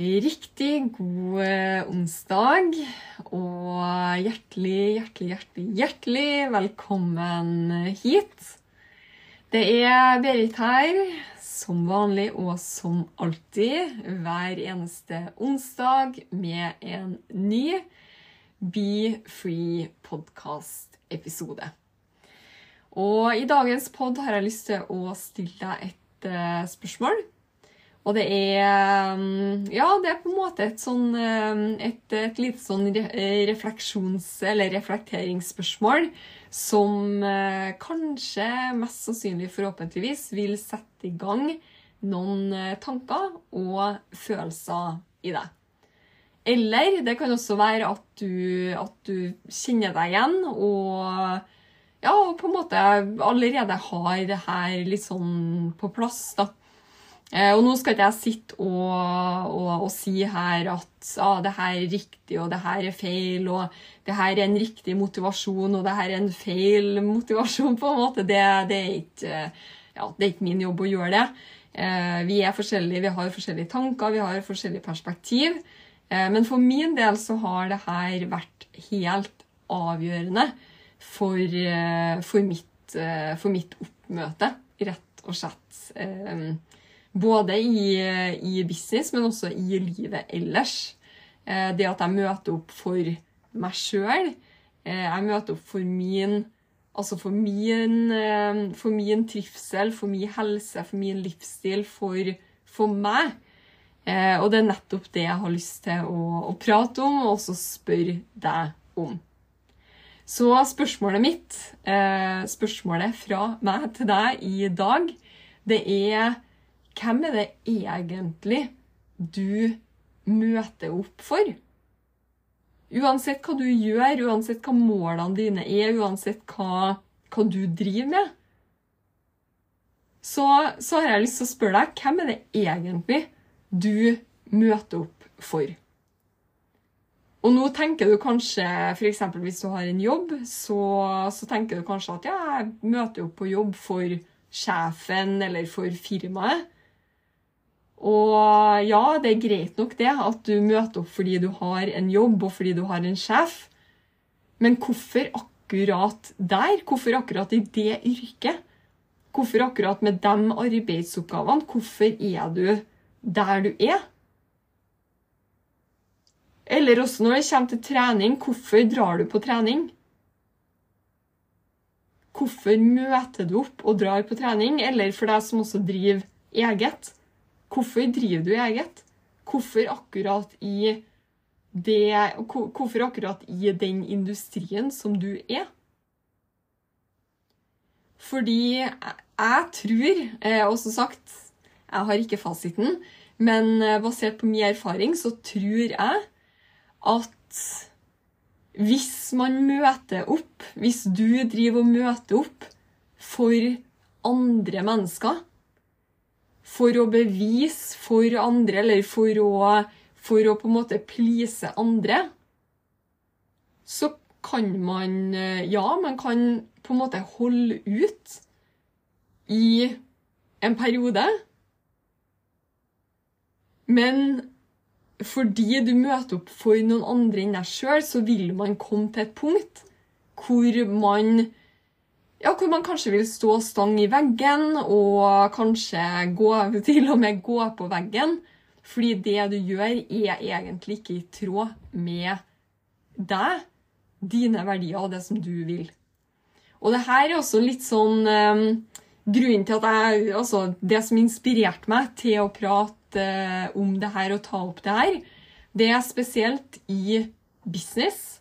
Riktig god eh, onsdag, og hjertelig, hjertelig, hjertelig, hjertelig velkommen hit. Det er Berit her, som vanlig og som alltid, hver eneste onsdag med en ny Be Free podcast-episode. Og i dagens pod har jeg lyst til å stille deg et eh, spørsmål. Og det er mm, Ja, det er på en måte et sånn eh, Et, et lite sånn eh, refleksjons- eller reflekteringsspørsmål som eh, kanskje, mest sannsynlig forhåpentligvis, vil sette i gang noen eh, tanker og følelser i deg. Eller det kan også være at du, at du kjenner deg igjen og ja, på en måte allerede har det her litt sånn på plass, da. Eh, og nå skal ikke jeg sitte og, og, og si her at ah, det her er riktig, og det her er feil, og det her er en riktig motivasjon, og det her er en feil motivasjon, på en måte. Det, det, er, ikke, ja, det er ikke min jobb å gjøre det. Eh, vi er forskjellige, vi har forskjellige tanker, vi har forskjellige perspektiv. Eh, men for min del så har det her vært helt avgjørende for, for, mitt, for mitt oppmøte, rett og slett. Eh, både i, i business, men også i livet ellers. Eh, Det at jeg møter opp for meg sjøl. Jeg møter opp for min Altså for min, eh, for min trivsel, for min helse, for min livsstil, for, for meg. Eh, Og det er nettopp det jeg har lyst til å, å prate om, og også spørre deg om. Så spørsmålet mitt, eh, spørsmålet fra meg til deg i dag, det er hvem er det egentlig du møter opp for? Uansett hva du gjør, uansett hva målene dine er, uansett hva, hva du driver med, så, så har jeg lyst til å spørre deg hvem er det egentlig du møter opp for? Og nå tenker du kanskje, f.eks. hvis du har en jobb, så, så tenker du kanskje at ja, jeg møter opp på jobb for sjefen eller for firmaet. Og ja, det er greit nok det at du møter opp fordi du har en jobb og fordi du har en sjef. Men hvorfor akkurat der? Hvorfor akkurat i det yrket? Hvorfor akkurat med de arbeidsoppgavene? Hvorfor er du der du er? Eller også når det kommer til trening, hvorfor drar du på trening? Hvorfor møter du opp og drar på trening? Eller for deg som også driver eget, hvorfor driver du eget? Hvorfor akkurat i det Hvorfor akkurat i den industrien som du er? Fordi jeg, tror, eh, og som sagt, jeg har ikke fasiten, men eh, basert på min erfaring så tror jeg at hvis man møter opp, hvis du driver og møter opp for andre mennesker, for å bevise for andre, eller for å, for å på en måte please andre, så kan man eh, Ja, man kan på en måte holde ut i en periode. Men fordi du møter opp for noen andre enn deg sjøl, så vil man komme til et punkt hvor man ja, hvor man kanskje vil stå stang i veggen og kanskje gå, til og med gå på veggen. Fordi det du gjør, er egentlig ikke i tråd med deg, dine verdier og det som du vil. Og det her er også litt sånn um, Grunnen til at jeg Altså, det som inspirerte meg til å prate uh, om det her og ta opp det her, det er spesielt i business,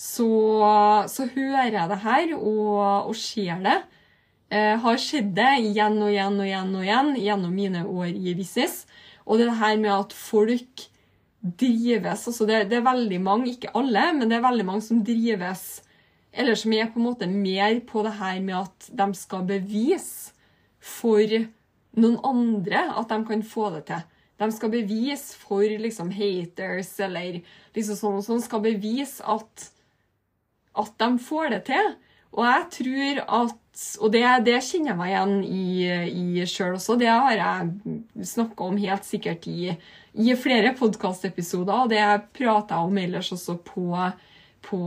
så, så hører jeg det her og, og ser det. Eh, har sett det igjen og igjen og igjen og igjen gjennom mine år i business. Og det her med at folk drives altså det, det, er veldig mange, ikke alle, men det er veldig mange som drives Eller som er på en måte mer på det her med at de skal bevise for noen andre at de kan få det til. De skal bevise for liksom haters eller liksom sånn og sånn, skal bevise at, at de får det til. Og jeg tror at Og det, det kjenner jeg meg igjen i, i sjøl også. Det har jeg snakka om helt sikkert i, i flere podkastepisoder, og det prater jeg om ellers også på, på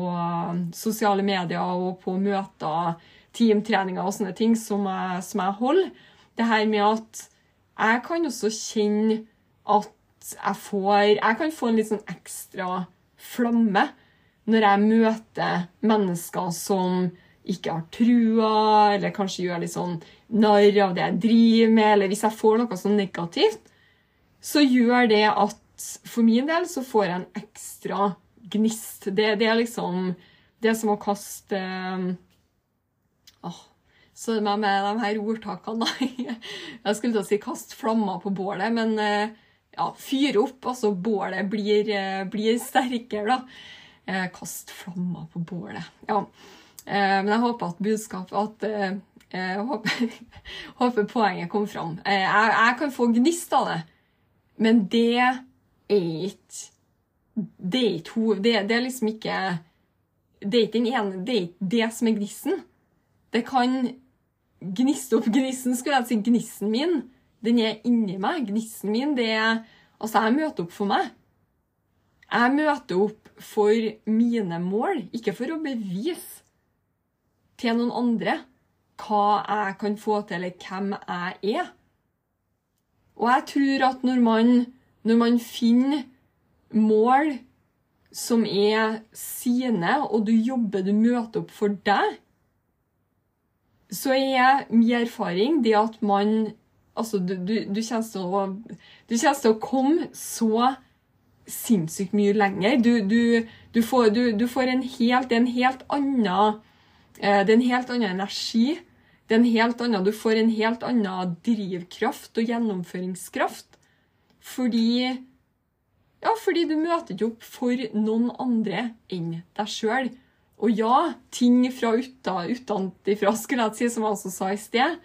sosiale medier og på møter, teamtreninger og sånne ting som jeg, som jeg holder. Det her med at jeg kan også kjenne at jeg får Jeg kan få en litt sånn ekstra flamme når jeg møter mennesker som ikke har trua, eller kanskje gjør litt sånn narr av det jeg driver med, eller hvis jeg får noe sånn negativt, så gjør det at for min del så får jeg en ekstra gnist. Det, det er liksom Det som å kaste åh, Så med, med de her ordtakene, da. Jeg skulle til å si 'kast flammer på bålet', men eh, ja, fyre opp. Altså bålet blir, eh, blir sterkere, da. Eh, kast flammer på bålet. Ja. Eh, men jeg håper at budskapet at eh, jeg håper, håper, poenget kom fram. Jeg, jeg, kan få gnist av det, men det er ikke Det er ikke. Det, det, er liksom ikke Det er ikke den ene Det er ikke det som er gnisten. Det kan gniste opp gnisten, skulle jeg si. Gnisten min, den er inni meg. Gnisten min, det er Altså, jeg møter opp for meg. Jeg møter opp for mine mål, ikke for å bevise til noen andre hva jeg kan få til, eller hvem jeg er. Og jeg tror at når man, når man finner mål som er sine, og du jobber, du møter opp for deg, så er min erfaring det at man Altså, du, du, du, kommer til å, å komme så sinnssykt mye lenger. Du, du får, får, en helt, Det er en helt annen Eh, det er en helt annen energi. Det er en helt annen, du får en helt annen drivkraft og gjennomføringskraft. Fordi Ja, fordi du møter ikke opp for noen andre enn deg sjøl. Og ja, ting fra utenfra, skulle jeg si, som jeg også sa i sted.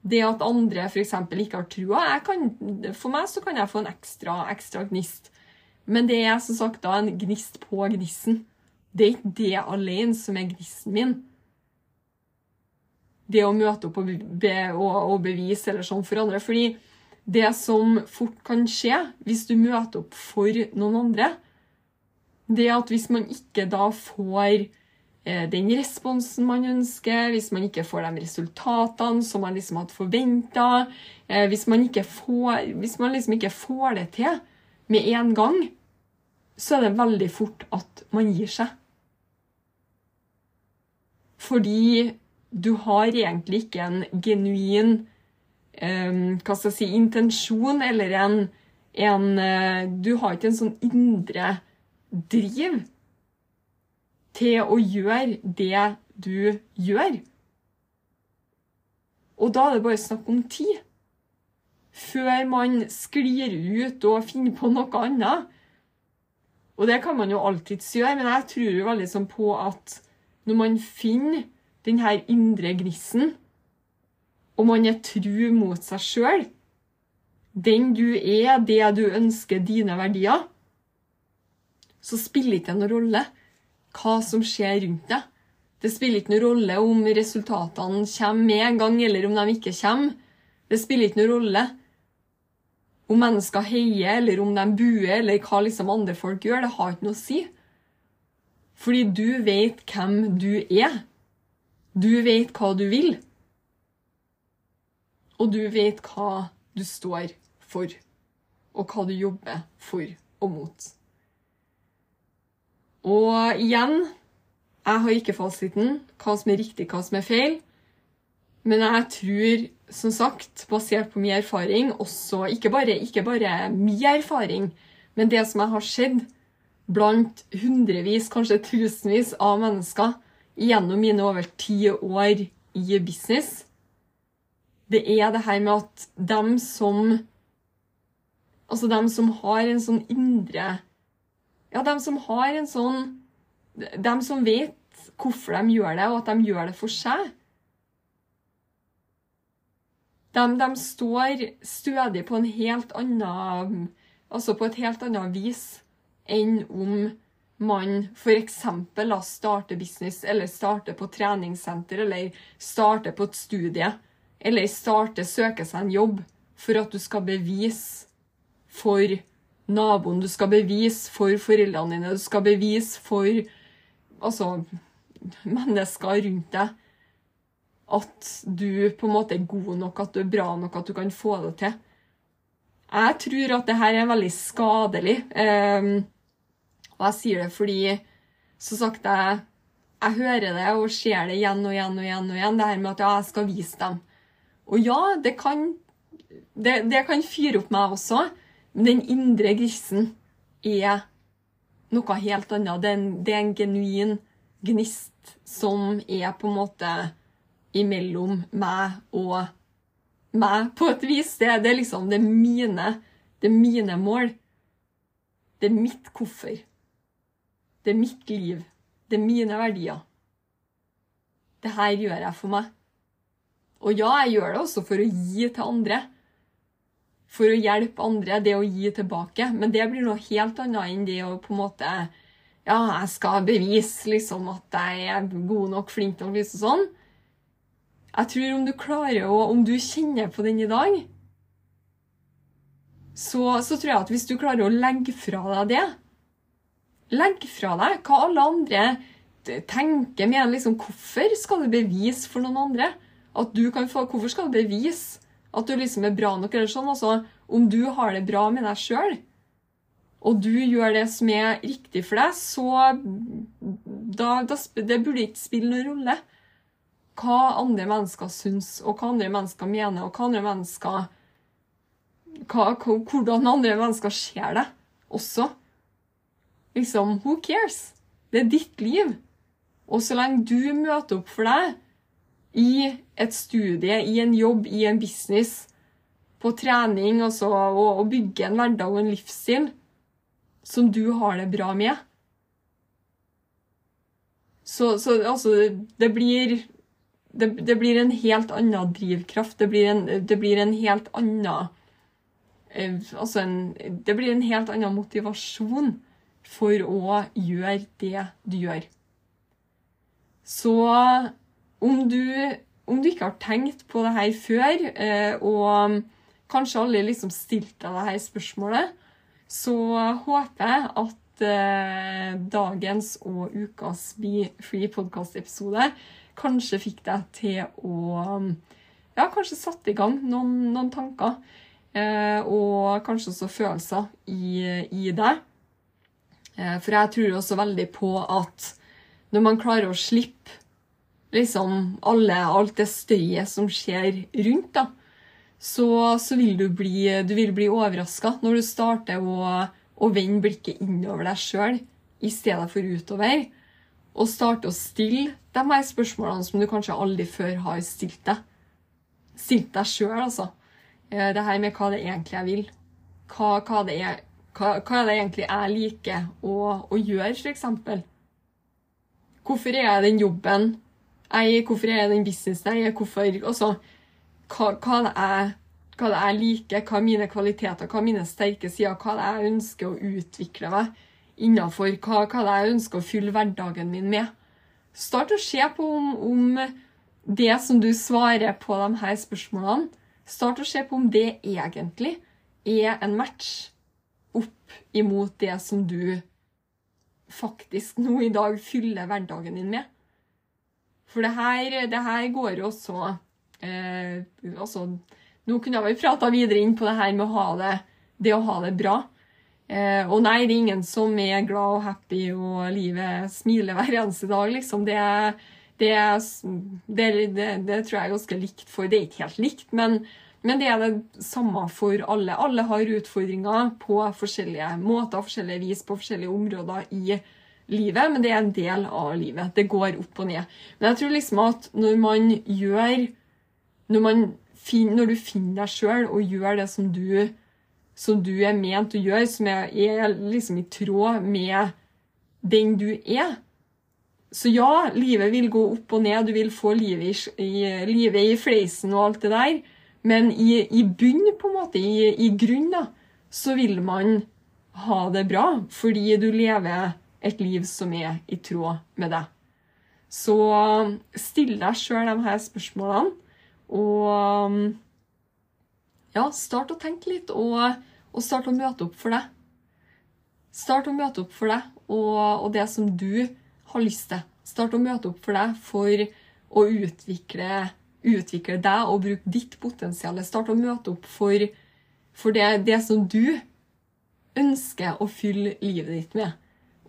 Det at andre f.eks. ikke har trua kan, For meg så kan jeg få en ekstra, ekstra gnist. Men det er som sagt da en gnist på gnissen. Det er ikke det alene som er gnisten min det å møte opp og, be, og, og bevise eller sånn for andre. Fordi det som fort kan skje hvis du møter opp for noen andre, det er at hvis man ikke da får eh, den responsen man ønsker, hvis man ikke får de resultatene som man liksom hadde forventa, eh, hvis, man hvis man liksom ikke får det til med en gang, så er det veldig fort at man gir seg. Fordi du har egentlig ikke en genuin um, hva skal jeg si, intensjon eller en, en uh, Du har ikke en sånn indre driv til å gjøre det du gjør. Og da er det bare snakk om tid. Før man sklir ut og finner på noe annet. Og det kan man jo alltids gjøre, men jeg tror jo veldig sånn på at når man finner den her indre gnisten, og man er tru mot seg sjøl, den du er, det du ønsker, dine verdier, så spiller ikke det noen rolle hva som skjer rundt deg. Det spiller ikke noen rolle om resultatene kommer med en gang, eller om de ikke kommer. Det spiller ikke noen rolle om mennesker heier, eller om de buer, eller hva liksom andre folk gjør. Det har ikke noe å si. Fordi du vet hvem du er. Du vet hva du vil, og du vet hva du står for, og hva du jobber for og mot. Og igjen jeg har ikke fasiten, hva som er riktig, hva som er feil. Men jeg tror, som sagt, basert på min erfaring, også ikke bare, ikke bare min erfaring, men det som jeg har sett, blant hundrevis, kanskje tusenvis av mennesker gjennom mine over ti år i business, det er det her med at dem som Altså dem som har en sånn indre Ja, dem som har en sånn Dem som vet hvorfor de gjør det, og at de gjør det for seg. De, de står stødig på en helt annen Altså på et helt annet vis enn om man f.eks. starter business, eller starter på treningssenter, eller starter på et studie, eller starter søker seg en jobb for at du skal bevise for naboen, du skal bevise for foreldrene dine, du skal bevise for altså, mennesker rundt deg at du på en måte er god nok, at du er bra nok, at du kan få det til. Jeg tror at det her er veldig skadelig. Um, og jeg sier det fordi, som sagt, jeg, jeg hører det og ser det igjen og igjen og igjen. og igjen, Det her med at ja, jeg skal vise dem. Og ja, det kan, det, det kan fyre opp meg også, men den indre grisen er noe helt annet. Det er en, det er en genuin gnist som er på en måte imellom meg og meg, på et vis. Det, det er liksom det er mine, det er mine mål. Det er mitt hvorfor. Det er mitt liv. Det er mine verdier. Det her gjør jeg for meg. Og ja, jeg gjør det også for å gi til andre. For å hjelpe andre, det å gi tilbake. Men det blir noe helt annet enn det å på en måte Ja, jeg skal bevise liksom at jeg er god nok, flink nok, liksom sånn. Jeg tror om du klarer å Om du kjenner på den i dag, så, så tror jeg at hvis du klarer å legge fra deg det Legg fra deg hva alle andre tenker med liksom, Hvorfor skal du bevise for noen andre at du kan få Hvorfor skal du bevise at du liksom er bra nok? eller sånn, altså, Om du har det bra med deg sjøl, og du gjør det som er riktig for deg, så da, da, Det burde ikke spille noen rolle hva andre mennesker syns, og hva andre mennesker mener, og hva andre mennesker hva, Hvordan andre mennesker ser det også. Liksom, who cares? Det er ditt liv. Og så lenge du møter opp for deg i et studie, i en jobb, i en business, på trening altså, og, og bygge en hverdag og en livsstil som du har det bra med Så, så altså, det blir det, det, blir en helt annen drivkraft. Det blir en, det blir en helt annen eh, Altså en, det blir en helt annen motivasjon for å gjøre det du gjør. Så om du, om du ikke har tenkt på det her før, eh, og kanskje aldri liksom stilte deg her spørsmålet, så håper jeg at eh, dagens og ukas Be Free podcast-episode kanskje fikk deg til å Ja, kanskje satte i gang noen, noen tanker. Eh, og kanskje også følelser i, i deg. Eh, for jeg tror også veldig på at når man klarer å slippe liksom alle, alt det støyet som skjer rundt, da, så, så vil du bli, du bli overraska når du starter å, å vende blikket innover deg sjøl i stedet for utover. Og starte å stille de her spørsmålene som du kanskje aldri før har stilt deg. Stilt deg sjøl, altså. Eh, det her med hva det egentlig jeg vil. Hva, hva det er hva, hva er det egentlig jeg liker å, å gjøre, f.eks.? Hvorfor er jeg den jobben jeg Hvorfor er jeg den businessen jeg er? Hvorfor, også, hva, hva, det er, det jeg liker, hva er mine kvaliteter, hva er mine sterke sider, hva det er jeg ønsker å utvikle meg innafor, hva, hva det er jeg ønsker å fylle hverdagen min med. Start å se på om, om det som du svarer på de her spørsmålene, start å se på om det egentlig er en match opp imot det som du faktisk nå i dag fyller hverdagen din med. For det her, det her går jo også eh, altså, Nå kunne jeg vel prata videre inn på det her med å ha det, det å ha det bra. Eh, og nei, det er ingen som er glad og happy og livet smiler hver eneste dag, liksom. Det, det, det, det tror jeg er ganske likt for Det er ikke helt likt, men Men det er det samme for alle. Alle har utfordringer på forskjellige måter, forskjellige vis, på forskjellige områder i livet, men det er en del av livet. Det går opp og ned. Men jeg tror liksom at når man gjør Når, man finner, når du finner deg sjøl og gjør det som du, som du er ment å gjøre, som er, er liksom i tråd med den du er, så ja, livet vil gå opp og ned, du vil få livet i, livet i fleisen og alt det der, men i, i bunn, på en måte, i, i grunn, da, så vil man ha det bra, fordi du lever et liv som er i tråd med deg. Så still deg sjøl de her spørsmålene, og ja, start å tenke litt, og, og start å møte opp for deg. Start å møte opp for deg og, og det som du har lyst til. Start å møte opp for deg for å utvikle, utvikle deg og bruke ditt potensial. Start å møte opp for, for det, det, som du ønsker å fylle livet ditt med.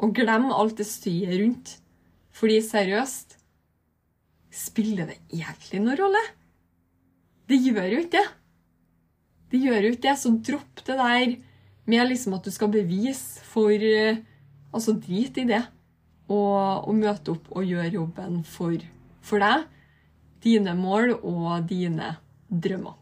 Og glem alt det støyet rundt. Fordi seriøst Spiller det egentlig noen rolle? Det gjør jo ikke det. Det gjør jo ikke det, så dropp det der med liksom at du skal bevise for Altså, drit i det. Og, og møte opp og gjøre jobben for, for deg, dine mål og dine drømmer.